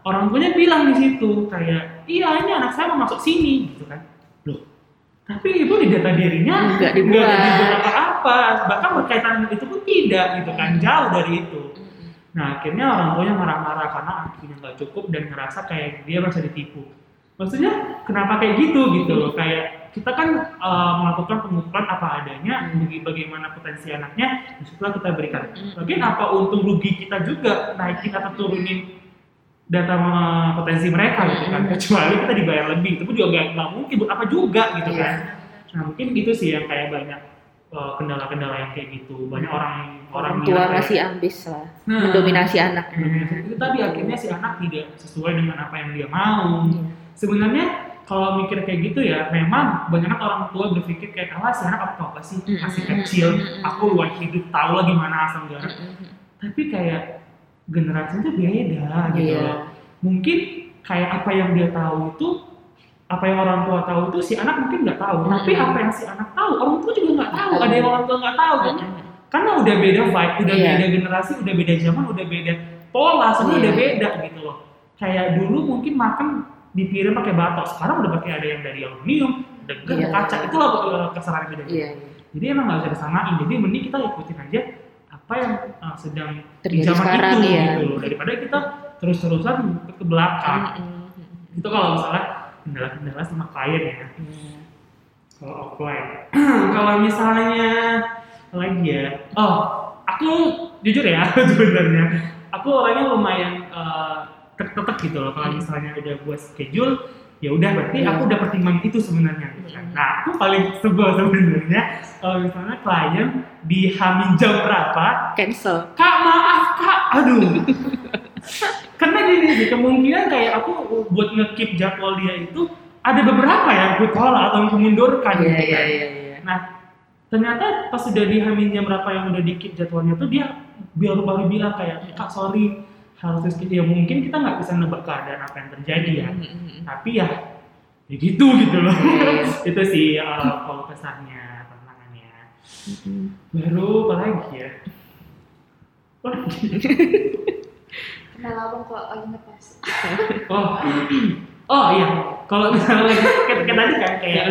orang tuanya bilang di situ kayak, "Iya, ini anak saya mau masuk sini." gitu kan. Loh, tapi ibu di data dirinya Nggak dibuat. dibuat apa-apa, bahkan berkaitan dengan itu pun tidak gitu kan, jauh dari itu. Nah akhirnya orang tuanya marah-marah karena akhirnya nggak cukup dan ngerasa kayak dia merasa ditipu. Maksudnya kenapa kayak gitu gitu loh kayak kita kan uh, melakukan pengukuran apa adanya bagi bagaimana potensi anaknya di situlah kita berikan. Lagian apa untung rugi kita juga naikin atau turunin data uh, potensi mereka gitu kan kecuali kita dibayar lebih itu pun juga nggak nggak mungkin buat apa juga gitu Iya. kan. Nah mungkin gitu sih yang kayak banyak uh, kendala-kendala yang kayak gitu banyak orang Orang ngira tua kayak- masih ambis lah, Nah, mendominasi anak. itu tadi akhirnya si anak tidak sesuai dengan apa yang dia mau. Sebenarnya kalau mikir kayak gitu ya, memang banyak orang tua berpikir kayak alah si anak apa apa sih masih kecil, aku luar hidup tahu lah gimana asal negara. Mm-mm. Tapi kayak generasi itu beda gitu Iya. loh. Mungkin kayak apa yang dia tahu itu apa yang orang tua tahu itu si anak mungkin nggak tahu, tapi Mm. apa yang si anak tahu orang tua juga nggak tahu. Nggak Ada yang orang tua nggak tahu kan? Mm-mm. karena udah beda vibe, udah Iya. beda generasi, udah beda zaman, udah beda pola, semua Iya. udah beda gitu loh. Kayak dulu mungkin makan dipiring pakai batok, sekarang udah pakai ada yang dari aluminium, ada Iya. kaca, itulah kesalahan beda. Iya, iya. Jadi emang nggak bisa disamain, jadi mending kita ikutin aja apa yang uh, sedang di Terjadi zaman sekarang, itu iya. gitu loh, daripada kita terus-terusan ke belakang. Mm-mm. Itu kalau misalnya kendala-kendala sama klien ya. Iya. Kalau offline. [CLEARS THROAT] kalau misalnya lagi ya. Oh, aku jujur ya [LAUGHS] sebenarnya. Aku orangnya lumayan eh, tek-tek gitu loh. Kalau misalnya udah buat schedule, ya udah berarti Iya. aku udah pertimbangin itu sebenarnya. gitu kan. Nah, aku paling sebel sebenarnya kalau misalnya klien di hamin jam berapa, Cancel. kak maaf kak, aduh. Karena gini sih, kemungkinan kayak aku buat ngekip jadwal dia itu ada beberapa yang aku tolak atau aku mundurkan Iya, gitu iya, kan. iya, iya. Nah, ternyata pas sudah di Hamin jam berapa yang udah dikit jadwalnya tuh dia baru baru bilang kayak kak sorry harus skip ya mungkin kita nggak bisa nebak keadaan apa yang terjadi ya Mm-mm. tapi ya ya gitu gitu loh Iya, [LAUGHS] itu sih uh, kalau kesannya tantangannya Mm-mm. baru apa lagi ya Apa lagi? Kenal abang kok lagi ngetes. [LAUGHS] oh oh iya kalau misalnya kayak tadi kan kayak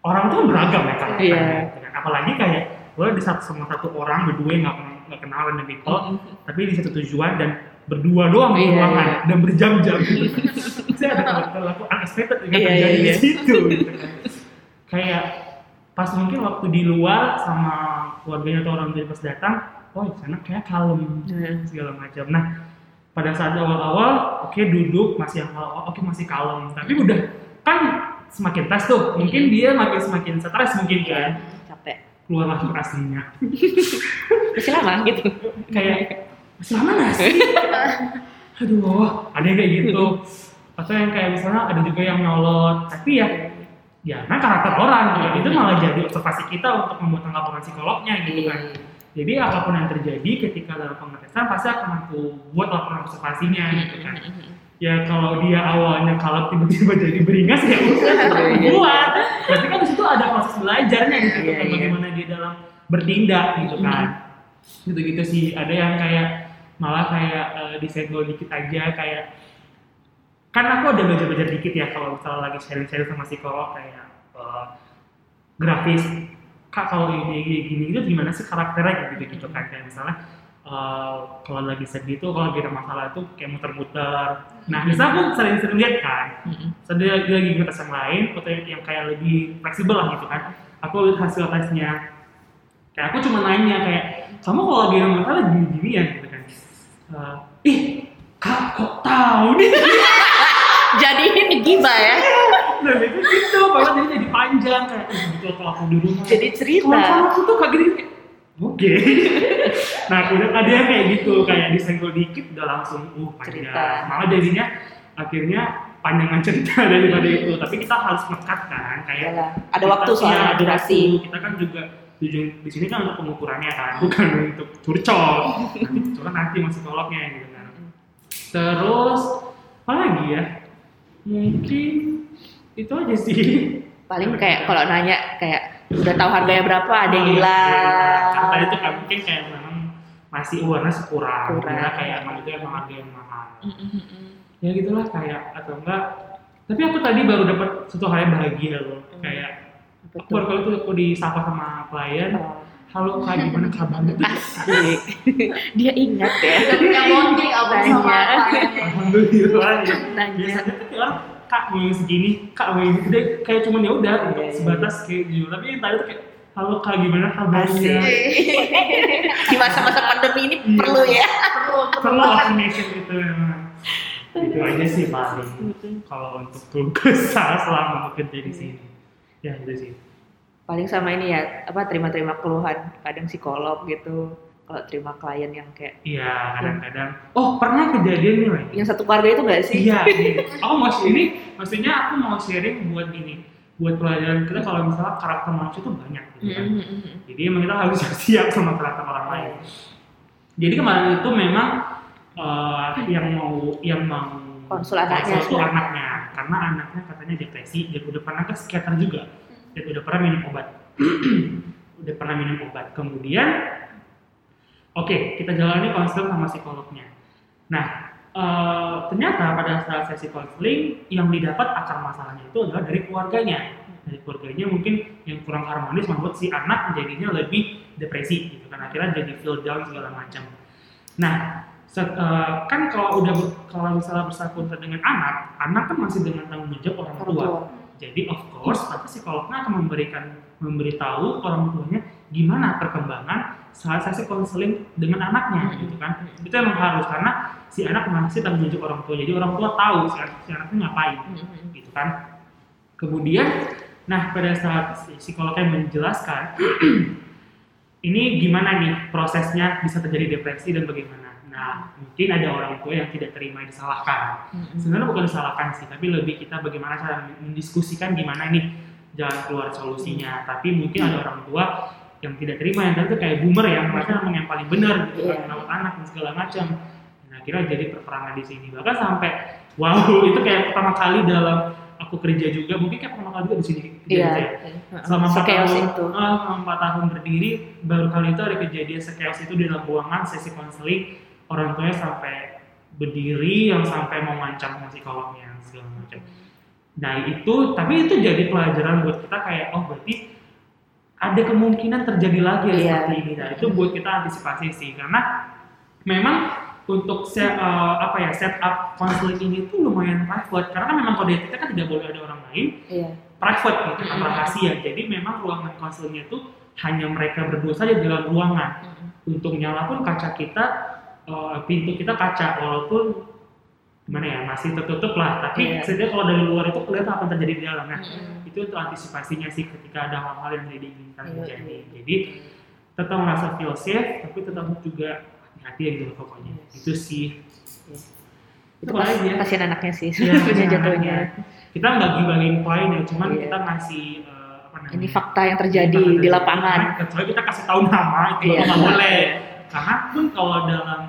orang tuh beragam ya kan Iya. apalagi kayak gue di satu sama satu orang berdua yang nggak nggak kenal random people tapi di satu tujuan dan berdua doang di Iya, ruangan iya. dan berjam-jam gitu [LAUGHS] saya ada perilaku unexpected yang Iya, terjadi iya, di iya. situ gitu kan. kayak pas mungkin waktu di luar sama keluarganya atau orang tua pas datang oh di sana kayak kalem Hmm. segala macam. Nah pada saat awal-awal oke duduk masih yang awal oke masih kalem tapi udah kan semakin tes tuh mungkin dia makin semakin stres mungkin kan keluar makhluk aslinya masih [LAUGHS] lama gitu. Kayak masih lama nggak sih. [LAUGHS] Aduh ada yang kayak gitu. Atau yang kayak misalnya ada juga yang nyolot. Tapi ya ya nah karakter orang ya. itu malah jadi observasi kita untuk membuat tanggapan psikolognya gitu kan. Jadi apa pun yang terjadi ketika dalam pengetesan pasti akan aku buat laporan observasinya gitu kan. ya kalau dia awalnya kalau tiba-tiba jadi beringas ya udah Iya. buat. Berarti kan di situ ada proses belajarnya gitu Iya, kan iya. dia dalam bertindak gitu kan. Gitu-gitu sih. Ada yang kayak malah kayak eh, disenggol dikit aja kayak kan aku ada belajar-belajar dikit ya kalau misalnya lagi sharing-sharing sama psikolog kayak eh, grafis kak kalau ini gini, gini itu gimana sih karakternya? Gitu gitu kan kayak misalnya eh, kalau lagi sedih tuh kalau lagi ada masalah tuh kayak muter-muter. Nah misalnya aku sering-sering lihat kan sedih lagi lagi yang lain atau yang, yang kayak lebih fleksibel lah gitu kan aku lihat hasil tesnya. Kayak aku cuma nanya kayak kamu kalau lagi ada masalah gini-gini ya gitu kan. Eh, ih kak kok tahu nih? [LAUGHS] Jadi ini gibah ya. Nah itu gitu bahkan jadi jadi panjang kayak "Ih, gitu kalau aku di rumah. Jadi cerita. Kalau aku tuh kayak gini oke. [LAUGHS] Nah kemudian ada yang kayak gitu kayak disenggol dikit udah langsung uh panjang. Cerita. malah jadinya akhirnya panjangan cerita daripada itu. Tapi kita harus mekat kan kayak Yalah, ada kita- waktu iya, soalnya ada durasi. Kita kan juga tujuan di sini kan untuk pengukurannya kan bukan untuk curcol. Nanti curcol nanti masih psikolognya gitu kan. Terus apa lagi ya? Mungkin itu aja sih. Paling kayak kalau nanya kayak udah tahu harganya berapa ada yang iya, hilang kan tadi tuh kan mungkin kayak memang masih awareness kurang, Kurang. ya kayak emang itu emang harga yang mahal. Ya gitulah kayak atau enggak. Tapi aku tadi baru dapat satu hal yang bahagia loh. Hmm. kayak Apa aku baru kali itu aku disapa sama klien Oh, halo kak gimana [LAUGHS] kabarnya tuh asik. [LAUGHS] Dia ingat ya. Udah punya bonding apa sama kliennya. alhamdulillah. [LAUGHS] Ya biasanya tuh orang kak mau yang segini kak mau yang segini kayak cuman ya udah Iya, iya. sebatas kayak gitu. Tapi yang tadi tuh kayak halo kak gimana kabarnya? Di masa-masa pandemi ini Iya. perlu ya. Perlu perlu affirmation itu memang itu aja sih paling kalau untuk tugas [LAUGHS] selama bekerja di sini ya itu sih. Paling sama ini ya apa terima-terima keluhan. Kadang psikolog gitu kalau terima klien yang kayak iya kadang-kadang. Oh pernah kejadian nih Wen. yang satu keluarga itu enggak sih? Iya ini. aku mau ini maksudnya aku mau sharing buat ini buat pelajaran kita kalau misalnya karakter manusia itu banyak gitu kan. Mm-mm-mm. jadi emang kita harus [LAUGHS] siap sama karakter orang lain. Jadi kemarin itu memang eh, yang mau yang mau Konsul anaknya. konsul anaknya. Karena anaknya katanya depresi dan udah pernah ke psikiater juga. Dan udah pernah minum obat. [CLEARS THROAT] Udah pernah minum obat. Kemudian oke kita jalani konsul sama psikolognya. Nah eh, ternyata pada saat sesi konseling yang didapat akar masalahnya itu adalah dari keluarganya. Dari keluarganya mungkin yang kurang harmonis membuat si anak jadinya lebih depresi gitu kan. Akhirnya jadi feel down segala macam. Nah set- eh, kan kalau udah ber- kalau misalnya bersangkutan dengan anak anak kan masih dengan tanggung jawab orang tua. tua. jadi of course pasti psikolognya akan memberikan memberitahu orang tuanya gimana perkembangan saat sesi konseling dengan anaknya gitu kan. Itu emang harus karena si anak masih tanggung jawab orang tua. Jadi orang tua tahu si, anak- si anaknya ngapain Mm-mm. gitu kan. Kemudian nah pada saat si psikolognya menjelaskan [CLEARS THROAT] ini gimana nih prosesnya bisa terjadi depresi dan bagaimana nah mungkin ada orang tua yang tidak terima disalahkan. Mm-mm. sebenarnya bukan disalahkan sih tapi lebih kita bagaimana cara mendiskusikan gimana nih jalan keluar solusinya. Tapi mungkin ada orang tua yang tidak terima yang tuh kayak boomer ya mereka memang yang paling benar gitu kan Iya. merawat anak dan segala macam. Nah akhirnya jadi perperangan di sini. Bahkan sampai wow [LAUGHS] itu kayak pertama kali dalam aku kerja juga mungkin kayak pertama kali juga di sini iya. gitu ya. Selama empat tahun itu. ah, selama empat tahun berdiri baru kali itu ada kejadian sekeos itu di dalam ruangan sesi konseling orang tuanya sampai berdiri yang sampai mau ngancam psikolognya segala macam. Nah itu tapi itu jadi pelajaran buat kita kayak oh berarti ada kemungkinan terjadi lagi ya Iya. seperti ini. Nah itu buat kita antisipasi sih karena memang untuk set, eh, apa ya setup konseling ini tuh lumayan private. Karena kan memang kode etiknya kan tidak boleh ada orang lain. Iya. Private gitu kan rahasia. Jadi memang ruangan konselnya itu hanya mereka berdua saja di dalam ruangan. Untuk nyala pun kaca kita eh, pintu kita kaca walaupun gimana ya masih tertutup lah tapi Iya. setidaknya kalau dari luar itu kelihatan apa yang terjadi di dalam nah Mm-mm. itu untuk antisipasinya sih ketika ada hal-hal yang tidak diinginkan Iya, terjadi iya. jadi tetap merasa feel safe tapi tetap juga hati-hati ya gitu loh pokoknya Yes. itu sih itu Itu pas, aja. kasihan anaknya sih Iya, [LAUGHS] sebenarnya kasihan jatuhnya kita nggak gibangin klien ya cuman Iya. kita ngasih apa namanya ini fakta yang terjadi Fakta di lapangan kecuali kita kasih tahu nama itu Iya. nggak boleh karena pun kalau dalam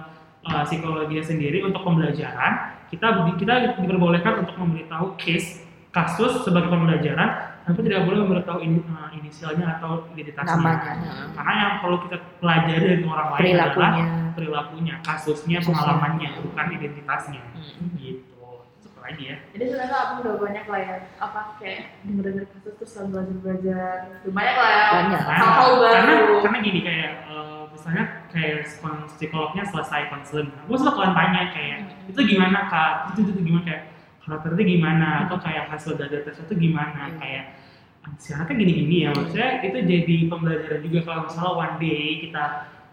uh, psikologi sendiri untuk pembelajaran kita kita diperbolehkan untuk memberitahu case kasus sebagai pembelajaran tapi tidak boleh memberitahu ini, uh, inisialnya atau identitasnya namanya karena yang perlu kita pelajari dari orang lain adalah perilakunya perilakunya kasusnya Kasusnya. pengalamannya bukan identitasnya Mm. gitu itu lagi ya Jadi sebenarnya aku udah banyak lah ya, apa kayak denger-denger kasus terus selalu belajar-belajar. Udah banyak lah ya. Banyak. Hal-hal karena baru. karena gini kayak eh, misalnya kayak psikol- psikolognya selesai konseling aku suka kalian tanya kayak itu gimana kak? Itu itu, itu gimana? Kayak karakternya gimana? Atau kayak hasil dari tes itu gimana? Hmm. kayak si anaknya gini-gini ya. Maksudnya itu jadi pembelajaran juga kalau misalnya one day kita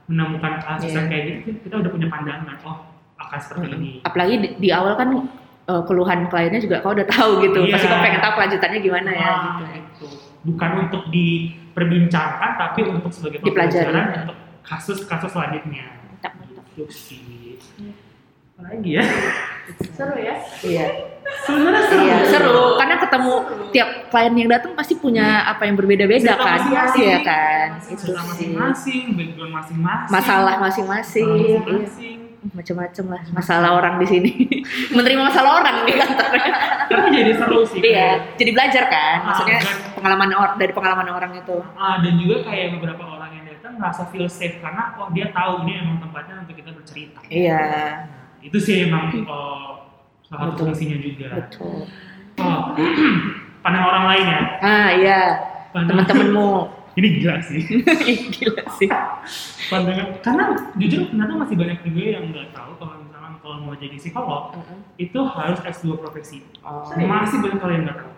menemukan kasus yang kayak gitu kita udah punya pandangan oh akan seperti Mm-mm. ini. Apalagi di, di awal kan eh, keluhan kliennya juga kau udah tahu gitu Iya. pasti kau pengen tahu kelanjutannya gimana ya Wah, gitu. itu. bukan untuk diperbincangkan tapi untuk sebagai pembelajaran untuk kasus-kasus selanjutnya. Mantap, mantap. itu sih. Apa lagi ya? Seru ya? iya. Sebenarnya seru. Iya seru. Karena ketemu tiap klien yang datang pasti punya apa yang berbeda-beda kan? masing-masing. iya kan? Itu masing-masing background masing-masing. Masalah masing-masing. Masalah iya. masing-masing. Macam-macam lah. Masalah orang di sini. [LAUGHS] Menerima masalah orang di kantornya tapi jadi seru sih iya. jadi belajar kan? Ah, maksudnya pengalaman or dari pengalaman orang itu. Ah, dan juga kayak beberapa orang merasa feel safe karena oh dia tahu ini emang tempatnya untuk kita bercerita. Iya. Nah, itu sih emang oh, salah satu fungsinya juga. Betul. Oh, [CLEARS THROAT] pandang orang lain ya? Ah iya. Teman-temanmu. [LAUGHS] Ini gila sih. [LAUGHS] Ih, gila sih. Pandangan karena jujur ternyata masih banyak juga yang nggak tahu kalau misalnya kalau mau jadi psikolog itu harus S2 profesi. Oh. masih banyak kalian nggak tahu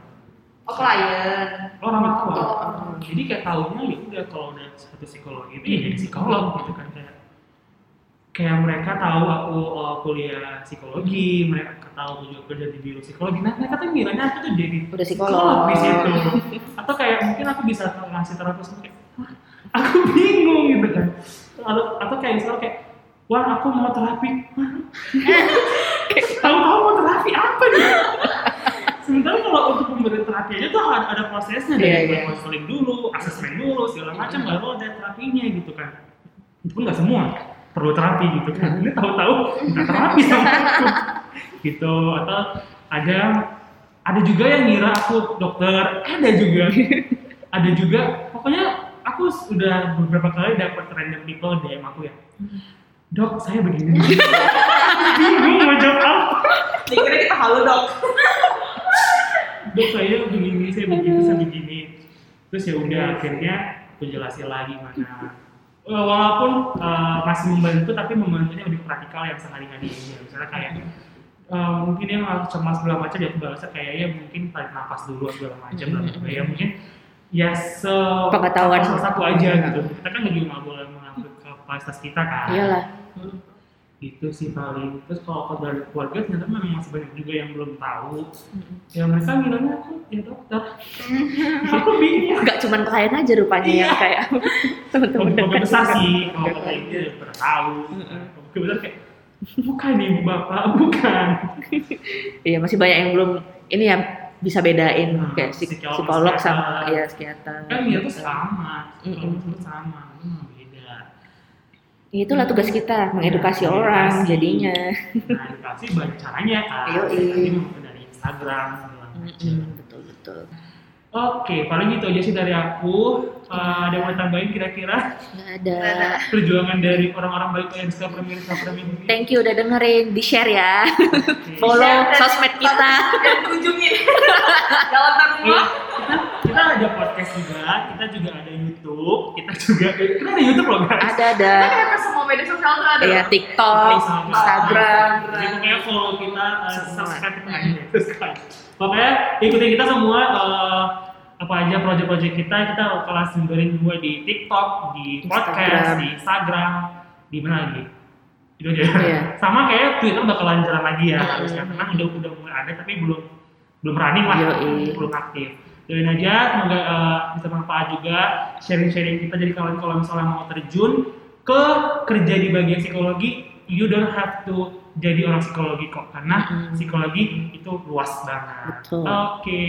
Oh klien. orang nggak tahu Oh. jadi kayak tahunya ya udah kalau udah satu psikologi itu ya jadi psikolog gitu kan kayak kayak mereka tahu aku uh, kuliah psikologi mereka tahu aku juga kerja di biro psikologi. Nah mereka tuh ngiranya aku tuh jadi Udah psikolog. di situ. Atau kayak mungkin aku bisa ngasih terapi sama kayak "Wah, aku bingung gitu kan. Atau, atau kayak misalnya kayak wah aku mau terapi [LAUGHS] tahu-tahu mau terapi apa nih sementara kalau untuk pemberian terapi aja tuh ada, ada prosesnya Iya, dari iya. konseling dulu asesmen dulu segala macam baru ada terapinya gitu kan. Itu pun nggak semua perlu terapi gitu kan. Ini tahu-tahu minta terapi sama aku. [LAUGHS] Gitu atau ada ada juga yang ngira aku dokter ada juga. [LAUGHS] Ada juga pokoknya aku sudah beberapa kali dapat random people DM aku ya. Dok saya begini. [LAUGHS] Bingung mau jawab apa? Dikira kita halu dok. Dok saya begini saya begini saya begini terus ya udah akhirnya aku jelasin lagi mana Eh, walaupun eh, masih membantu tapi membantunya lebih praktikal yang sehari-hari aja misalnya kayak eh, mungkin yang cemas segala macam ya aku balasnya kayak ya mungkin tarik nafas dulu segala macam lah ya mungkin ya se Pengetahuan. satu aja gitu. Kita kan juga nggak boleh mengambil kapasitas kita kan. Iyalah gitu sih paling terus kalau aku dari keluarga ternyata memang masih banyak juga yang belum tahu. Ya mereka bilangnya aku ya dokter. [LAUGHS] Aku bingung. Nggak cuman klien aja rupanya Iya. yang kayak teman-teman dekat besar sih kalau kata udah pernah tahu. Besar kayak bukan ibu bapak bukan. [LAUGHS] Iya masih banyak yang belum ini ya bisa bedain Nah, kayak psik- psikolog, psikolog sama ya psikiater. Kan dia tuh sama kalau disebut sama. Hmm, Ya, itulah tugas kita mengedukasi Ya, orang edukasi. jadinya. Nah edukasi banyak caranya kan mungkin dari Instagram. Mm-mm, betul betul. Oke, paling gitu aja sih dari aku. Eh, ada yang mau tambahin kira-kira? Nggak ada. Perjuangan dari orang-orang baik yang suka premier premier ini? thank you udah dengerin. Di share ya. Oke. follow Share sosmed kita. Dan kunjungi. [LAUGHS] Dalam rumah. Kita, kita ada podcast juga, kita juga ada YouTube, kita juga kita ada YouTube loh guys. ada ada Kan hampir semua media sosial tuh ada. ya TikTok Sama- Instagram Jadi pokoknya follow kita, eh, subscribe kita aja, subscribe. Pokoknya ikutin kita semua. eh, apa aja project-project kita kita bakalan sebarin juga di TikTok, di podcast, Instagram. di Instagram, di mana lagi? Itu aja. Iya. Sama kayak Twitter bakalan jalan lagi ya Hmm. harusnya. Karena udah udah mulai ada tapi belum belum running lah, belum aktif. Doain aja semoga eh, bisa manfaat juga sharing-sharing kita jadi kalau kalau misalnya mau terjun ke kerja di bagian psikologi, you don't have to jadi orang psikologi kok karena Mm-mm. psikologi itu luas banget. Oke,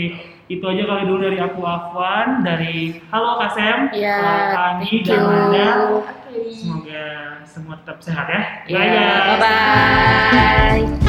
itu aja kali dulu dari aku Afwan dari Halo Kasem, Ya, Kami thank dan. Anda. Oke. Semoga semua tetap sehat ya. Ya, Bye guys. bye-bye.